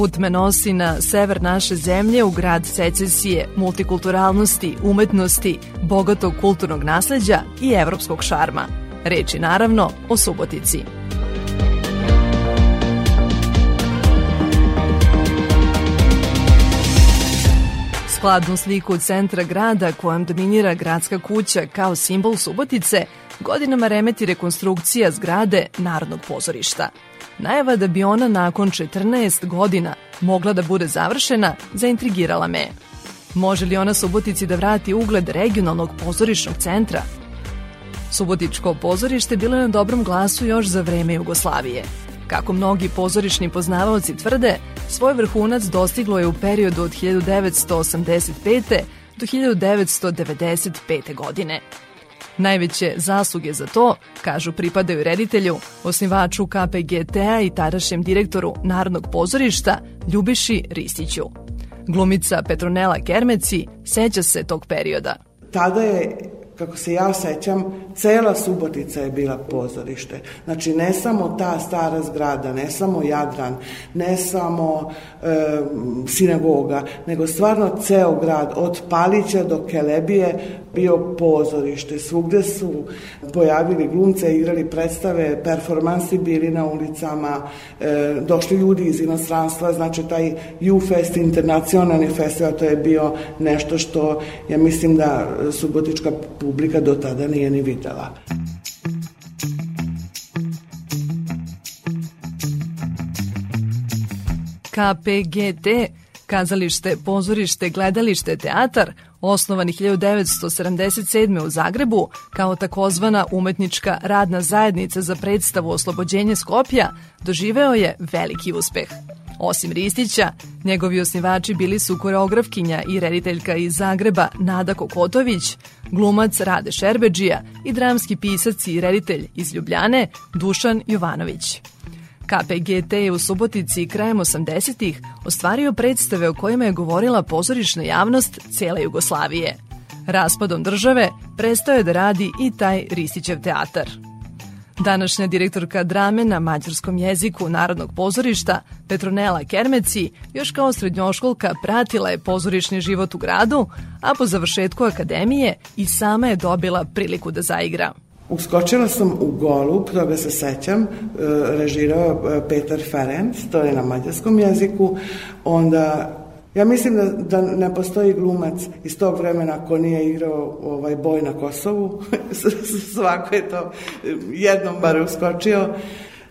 Put me nosi na sever naše zemlje u grad secesije, multikulturalnosti, umetnosti, bogatog kulturnog nasleđa i evropskog šarma. Reči naravno o Subotici. Skladnu sliku centra grada kojom dominira gradska kuća kao simbol Subotice godinama remeti rekonstrukcija zgrade Narodnog pozorišta – Najava da bi ona nakon 14 godina mogla da bude završena zaintrigirala me. Može li ona Subotici da vrati ugled regionalnog pozorišnog centra? Subotičko pozorište bilo je na dobrom glasu još za vreme Jugoslavije. Kako mnogi pozorišni poznavaoci tvrde, svoj vrhunac dostiglo je u periodu od 1985. do 1995. godine. Najveće zasluge za to, kažu pripadaju reditelju, osnivaču KPGT-a i tadašnjem direktoru Narodnog pozorišta Ljubiši Ristiću. Glumica Petronela Kermeci seća se tog perioda. Tada je kako se ja sećam, cela Subotica je bila pozorište. Znači, ne samo ta stara zgrada, ne samo Jadran, ne samo e, sinagoga, nego stvarno ceo grad, od Palića do Kelebije, bio pozorište. Svugde su pojavili glumce, igrali predstave, performansi bili na ulicama, e, došli ljudi iz inostranstva, znači taj U-Fest, internacionalni festival, to je bio nešto što ja mislim da subotička publika do tada nije ni videla. KPGT, kazalište, pozorište, gledalište, teatar, osnovani 1977. u Zagrebu kao takozvana umetnička radna zajednica za predstavu oslobođenje Skopja, doživeo je veliki uspeh. Osim Ristića, njegovi osnivači bili su koreografkinja i rediteljka iz Zagreba Nada Kokotović, glumac Rade Šerbeđija i dramski pisac i reditelj iz Ljubljane Dušan Jovanović. KPGT je u Subotici krajem 80-ih ostvario predstave o kojima je govorila pozorišna javnost cijele Jugoslavije. Raspadom države prestao je da radi i taj Ristićev teatar. Današnja direktorka drame na mađarskom jeziku Narodnog pozorišta Petronela Kermeci još kao srednjoškolka pratila je pozorišni život u gradu, a po završetku akademije i sama je dobila priliku da zaigra. Uskočila sam u Golub, toga se sećam, e, režirao e, Petar Ferenc, to je na mađarskom jeziku, onda Ja mislim da, da ne postoji glumac iz tog vremena ko nije igrao ovaj boj na Kosovu. Svako je to jednom bar uskočio.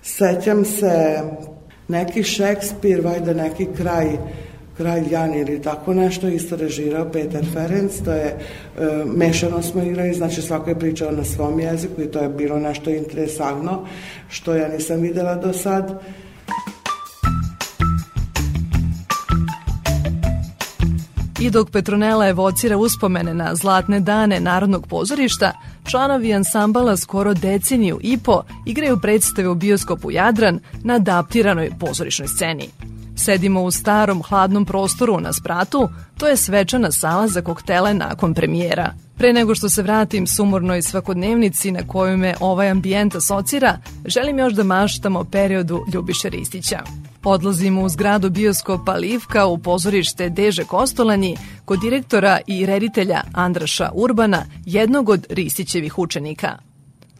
Sećam se neki Šekspir, vajda neki kraj Kralj Jan ili tako nešto, isto režirao Petar Ferenc, to je e, mešano smo igrali, znači svako je pričao na svom jeziku i to je bilo nešto interesantno, što ja nisam videla do sad. I dok Petronela evocira uspomene na zlatne dane Narodnog pozorišta, članovi ansambala skoro deceniju i po igraju predstave u bioskopu Jadran na adaptiranoj pozorišnoj sceni. Sedimo u starom hladnom prostoru na spratu, to je svečana sala za koktele nakon premijera. Pre nego što se vratim sumornoj svakodnevnici na koju me ovaj ambijent asocira, želim još da maštamo periodu Ljubiše Ristića. Odlazimo u zgradu bioskopa Livka u pozorište Deže Kostolanji kod direktora i reditelja Andraša Urbana, jednog od Ristićevih učenika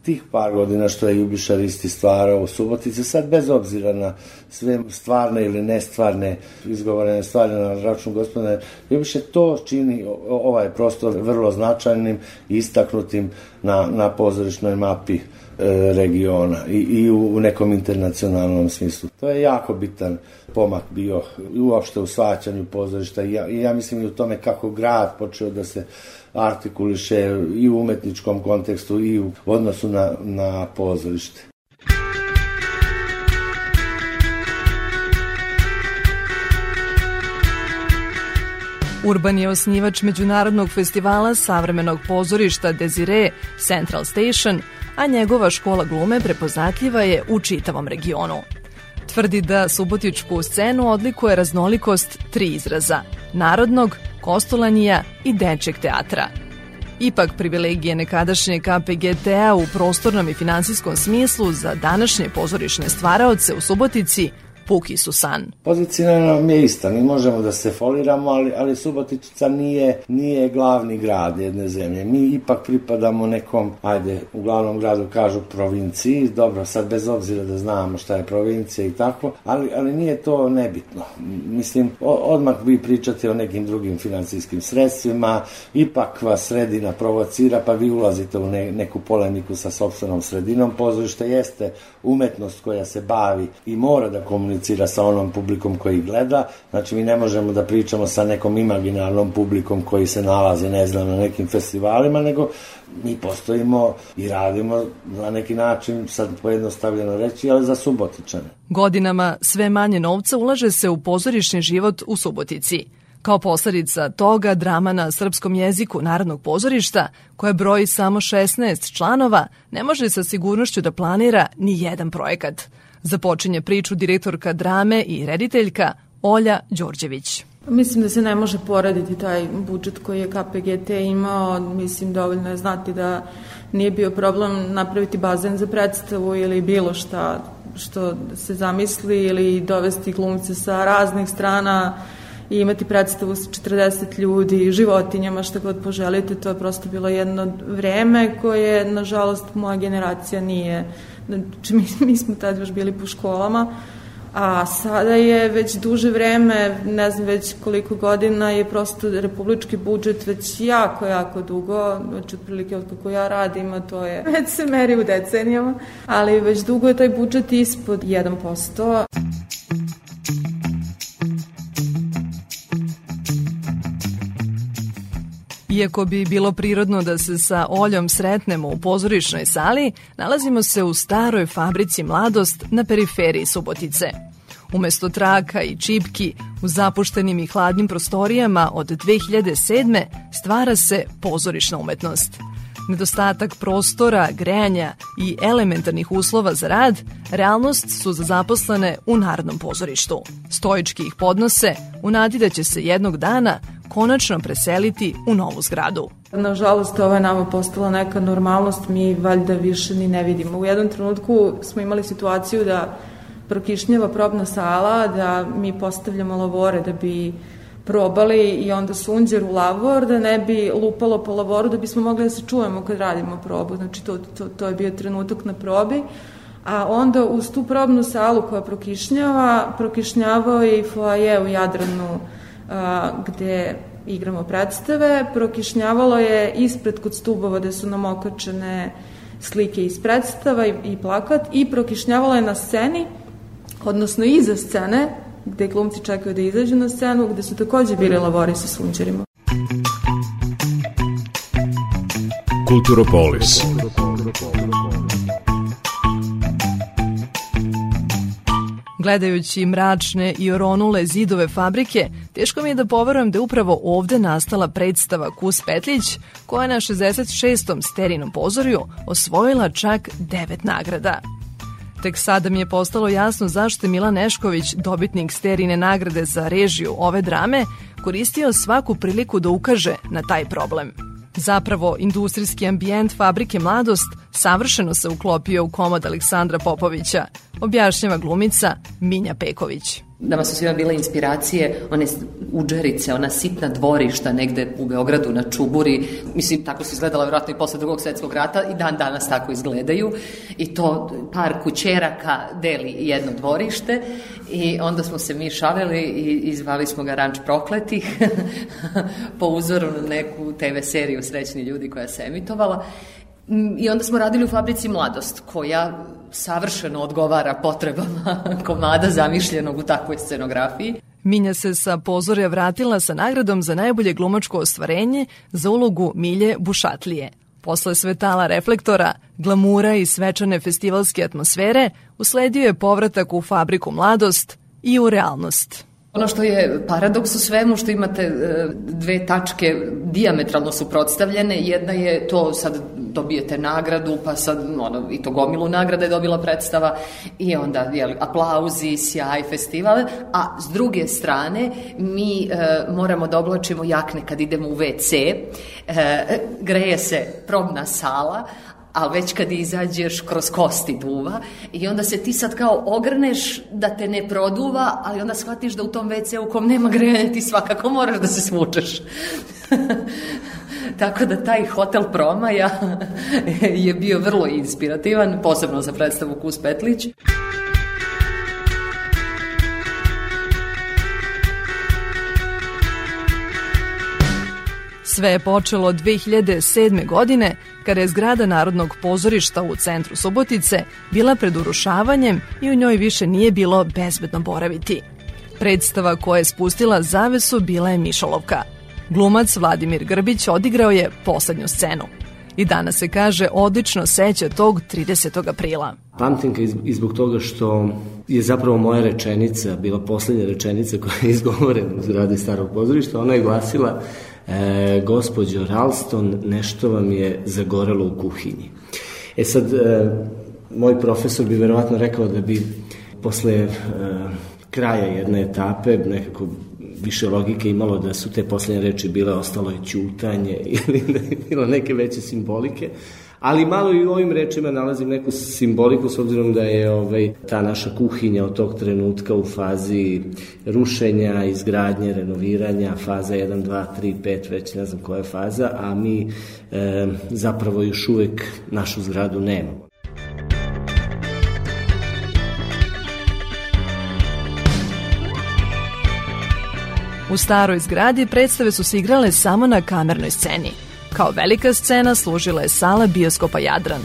tih par godina što je Ljubiša Risti stvarao u Subotici, sad bez obzira na sve stvarne ili nestvarne izgovorene stvari na račun gospodine Ljubiše, to čini ovaj prostor vrlo značajnim i istaknutim na, na pozorišnoj mapi e, regiona i, i u, u nekom internacionalnom smislu. To je jako bitan pomak bio uopšte u svaćanju pozorišta i ja, i ja mislim i u tome kako grad počeo da se artikuliše i u umetničkom kontekstu i u odnosu na, na pozorište. Urban je osnivač Međunarodnog festivala savremenog pozorišta Desire Central Station, a njegova škola glume prepoznatljiva je u čitavom regionu. Tvrdi da subotičku scenu odlikuje raznolikost tri izraza – narodnog, kostolanija i dečeg teatra. Ipak privilegije nekadašnje KPGT-a u prostornom i finansijskom smislu za današnje pozorišne stvaraoce u Subotici puki su san. Pozicija nam je ista, mi možemo da se foliramo, ali, ali Subotica nije, nije glavni grad jedne zemlje. Mi ipak pripadamo nekom, ajde, u glavnom gradu kažu provinciji, dobro, sad bez obzira da znamo šta je provincija i tako, ali, ali nije to nebitno. Mislim, odmah vi pričate o nekim drugim financijskim sredstvima, ipak vas sredina provocira, pa vi ulazite u ne, neku polemiku sa sobstvenom sredinom. Pozorište jeste umetnost koja se bavi i mora da komunicira komunicira sa onom publikom koji gleda, znači mi ne možemo da pričamo sa nekom imaginarnom publikom koji se nalazi, ne znam, na nekim festivalima, nego mi postojimo i radimo na neki način, sad pojednostavljeno reći, ali za Subotičane. Godinama sve manje novca ulaže se u pozorišni život u Subotici. Kao posledica toga drama na srpskom jeziku Narodnog pozorišta, koje broji samo 16 članova, ne može sa sigurnošću da planira ni jedan projekat – Započinje priču direktorka drame i rediteljka Olja Đorđević. Mislim da se ne može porediti taj budžet koji je KPGT imao. Mislim, dovoljno je znati da nije bio problem napraviti bazen za predstavu ili bilo šta što se zamisli ili dovesti glumce sa raznih strana i imati predstavu sa 40 ljudi, životinjama, šta god poželite. To je prosto bilo jedno vreme koje, nažalost, moja generacija nije Znači, mi, mi smo tad još bili po školama, a sada je već duže vreme, ne znam već koliko godina, je prosto republički budžet već jako, jako dugo, znači otprilike od kako ja radim, a to je, već se meri u decenijama, ali već dugo je taj budžet ispod 1%. Iako bi bilo prirodno da se sa Oljom sretnemo u pozorišnoj sali, nalazimo se u staroj fabrici Mladost na periferiji Subotice. Umesto traka i čipki, u zapuštenim i hladnim prostorijama od 2007. stvara se pozorišna umetnost. Nedostatak prostora, grejanja i elementarnih uslova za rad, realnost su za zaposlene u Narodnom pozorištu. Stojički ih podnose u nadi da će se jednog dana konačno preseliti u novu zgradu. Nažalost, ovo je nama postala neka normalnost, mi valjda više ni ne vidimo. U jednom trenutku smo imali situaciju da prokišnjava probna sala, da mi postavljamo lavore da bi probali i onda sunđer u lavor da ne bi lupalo po lavoru da bismo mogli da se čujemo kad radimo probu. Znači to, to, to je bio trenutak na probi. A onda uz tu probnu salu koja prokišnjava, prokišnjavao je i foaje u Jadranu a, gde igramo predstave. Prokišnjavalo je ispred kod stubova gde su nam okačene slike iz predstava i, i plakat i prokišnjavalo je na sceni, odnosno iza scene, gde glumci čekaju da izađu na scenu, gde su takođe bili lavori sa sunđerima. Kulturopolis. Gledajući mračne i oronule zidove fabrike, teško mi je da poverujem da je upravo ovde nastala predstava Kus Petlić, koja na 66. sterinom pozorju osvojila čak devet nagrada. Tek sada mi je postalo jasno zašto je Milan Nešković, dobitnik sterine nagrade za režiju ove drame, koristio svaku priliku da ukaže na taj problem. Zapravo, industrijski ambijent fabrike Mladost savršeno se uklopio u komad Aleksandra Popovića, objašnjava glumica Minja Peković. Nama su svima bile inspiracije, one uđerice, ona sitna dvorišta negde u Beogradu na Čuburi. Mislim, tako su izgledala vjerojatno i posle drugog svetskog rata i dan danas tako izgledaju. I to par kućeraka deli jedno dvorište i onda smo se mi šalili i izvali smo ga Ranč prokletih po uzoru na neku TV seriju Srećni ljudi koja se emitovala. I onda smo radili u fabrici Mladost, koja savršeno odgovara potrebama komada zamišljenog u takvoj scenografiji. Minja se sa pozorja vratila sa nagradom za najbolje glumačko ostvarenje za ulogu Milje Bušatlije. Posle svetala reflektora, glamura i svečane festivalske atmosfere, usledio je povratak u fabriku Mladost i u realnost. Ono što je paradoks u svemu, što imate e, dve tačke diametralno suprotstavljene, jedna je to sad dobijete nagradu, pa sad ono, i to gomilu nagrada je dobila predstava i onda jel, aplauzi, sjaj, festival, a s druge strane mi e, moramo da oblačimo jakne kad idemo u WC, e, greje se probna sala, a već kad izađeš kroz kosti duva i onda se ti sad kao ogrneš da te ne produva, ali onda shvatiš da u tom WC u kom nema grejanja ti svakako moraš da se svučeš. Tako da taj hotel Promaja je bio vrlo inspirativan, posebno za predstavu Kus Petlić. Sve je počelo 2007. godine kada je zgrada Narodnog pozorišta u centru Subotice bila pred urušavanjem i u njoj više nije bilo bezbedno boraviti. Predstava koja je spustila zavesu bila je Mišolovka. Glumac Vladimir Grbić odigrao je poslednju scenu. I danas se kaže odlično seća tog 30. aprila. Pamtim ga i zbog toga što je zapravo moja rečenica, bila poslednja rečenica koja je izgovorena u zgradi starog pozorišta. Ona je glasila e, gospođo Ralston, nešto vam je zagorelo u kuhinji. E sad, e, moj profesor bi verovatno rekao da bi posle e, kraja jedne etape nekako više logike imalo da su te poslednje reči bile ostalo je ćutanje ili da je bilo neke veće simbolike, ali malo i u ovim rečima nalazim neku simboliku s obzirom da je ovaj, ta naša kuhinja od tog trenutka u fazi rušenja, izgradnje, renoviranja, faza 1, 2, 3, 5, već ne znam koja je faza, a mi e, zapravo još uvek našu zgradu nemamo. U staroj zgradi predstave su se igrale samo na kamernoj sceni. Kao velika scena služila je sala bioskopa Jadran.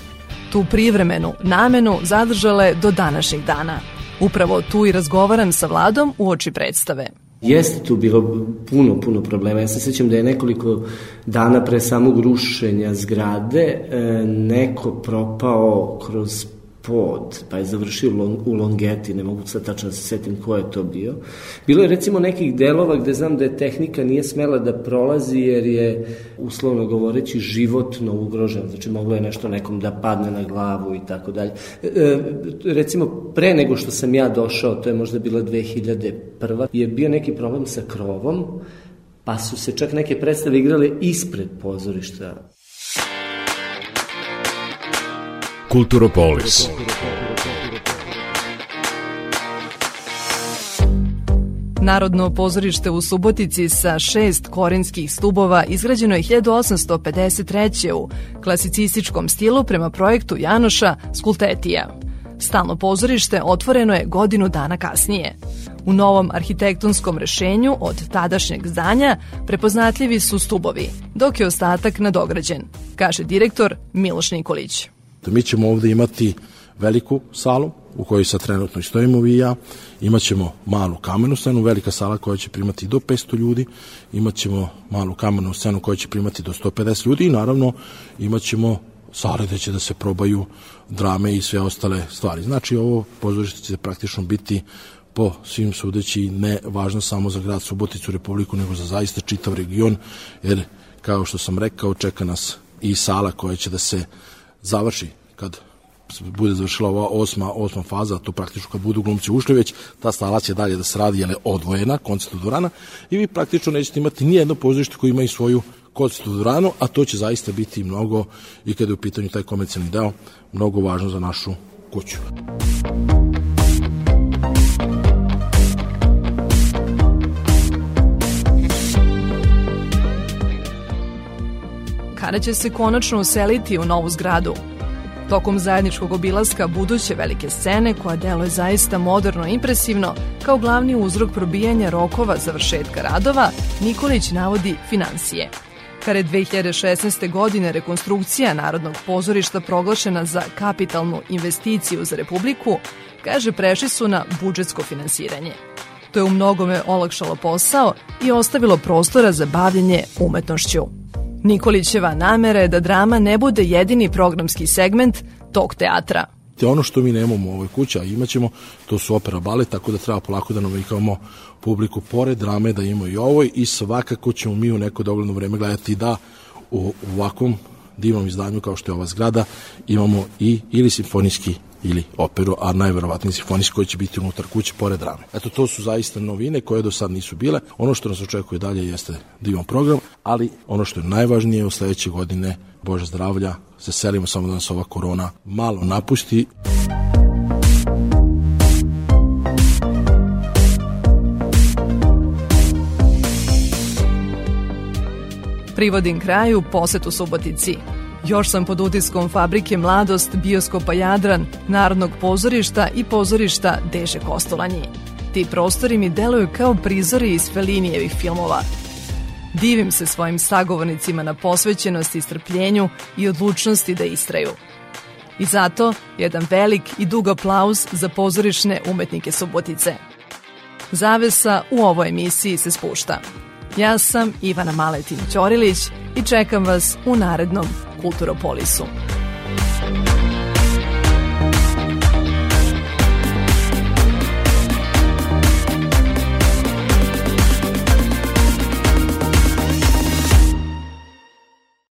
Tu privremenu namenu zadržala je do današnjih dana. Upravo tu i razgovaram sa vladom u oči predstave. Jeste tu bilo puno, puno problema. Ja se sećam da je nekoliko dana pre samog rušenja zgrade e, neko propao kroz pod, pa je završio u Longeti, ne mogu sad tačno da se setim ko je to bio. Bilo je recimo nekih delova gde znam da je tehnika nije smela da prolazi jer je, uslovno govoreći, životno ugrožen, znači moglo je nešto nekom da padne na glavu i tako dalje. E, e, recimo, pre nego što sam ja došao, to je možda bila 2001. je bio neki problem sa krovom, pa su se čak neke predstave igrale ispred pozorišta Kulturopolis. Narodno pozorište u Subotici sa šest korinskih stubova izgrađeno je 1853. u klasicističkom stilu prema projektu Janoša Skultetija. Stalno pozorište otvoreno je godinu dana kasnije. U novom arhitektonskom rešenju od tadašnjeg zdanja prepoznatljivi su stubovi, dok je ostatak nadograđen, kaže direktor Miloš Nikolić. Da mi ćemo ovde imati veliku salu u kojoj sad trenutno i stojimo vi i ja, imaćemo malu kamenu scenu, velika sala koja će primati do 500 ljudi, imaćemo malu kamenu scenu koja će primati do 150 ljudi i naravno imaćemo sale gde će da se probaju drame i sve ostale stvari. Znači ovo pozorište će praktično biti po svim sudeći ne važno samo za grad Suboticu Republiku, nego za zaista čitav region, jer kao što sam rekao, čeka nas i sala koja će da se završi kad bude završila ova osma, osma faza, to praktično kad budu glumci ušli već, ta stala će dalje da se radi, jer je odvojena, koncertna dvorana, i vi praktično nećete imati ni jedno pozorište koje ima i svoju koncertnu dvoranu, a to će zaista biti mnogo, i kada je u pitanju taj komercijalni deo, mnogo važno za našu kuću. Kada će se konačno useliti u novu zgradu. Tokom zajedničkog obilaska buduće velike scene, koja deluje zaista moderno i impresivno, kao glavni uzrok probijanja rokova završetka radova, Nikolić navodi financije. Kada je 2016. godine rekonstrukcija Narodnog pozorišta proglašena za kapitalnu investiciju za Republiku, kaže prešli su na budžetsko finansiranje. To je u mnogome olakšalo posao i ostavilo prostora za bavljenje umetnošću. Nikolićeva namera je da drama ne bude jedini programski segment tog teatra. Te ono što mi nemamo u ovoj kući, a imaćemo, to su opera balet, tako da treba polako da navikavamo publiku pored drame da imamo i ovo i svakako ćemo mi u neko dogledno vreme gledati da u ovakvom divnom izdanju kao što je ova zgrada imamo i ili simfonijski ili operu, a najverovatniji simfonijski koji će biti unutar kuće pored drame. Eto, to su zaista novine koje do sad nisu bile. Ono što nas očekuje dalje jeste divan program, ali ono što je najvažnije u sledeće godine, Bože zdravlja, se selimo samo da nas ova korona malo napusti. Privodim kraju posetu Subotici. Još sam pod utiskom fabrike Mladost, bioskopa Jadran, Narodnog pozorišta i pozorišta Deže Kostolanji. Ti prostori mi deluju kao prizori iz Felinijevih filmova. Divim se svojim sagovornicima na posvećenosti i strpljenju i odlučnosti da istraju. I zato jedan velik i dug aplauz za pozorišne umetnike Subotice. Zavesa u ovoj emisiji se spušta. Ja sam Ivana Maletin Ćorilić i čekam vas u narednom Kulturopolisu.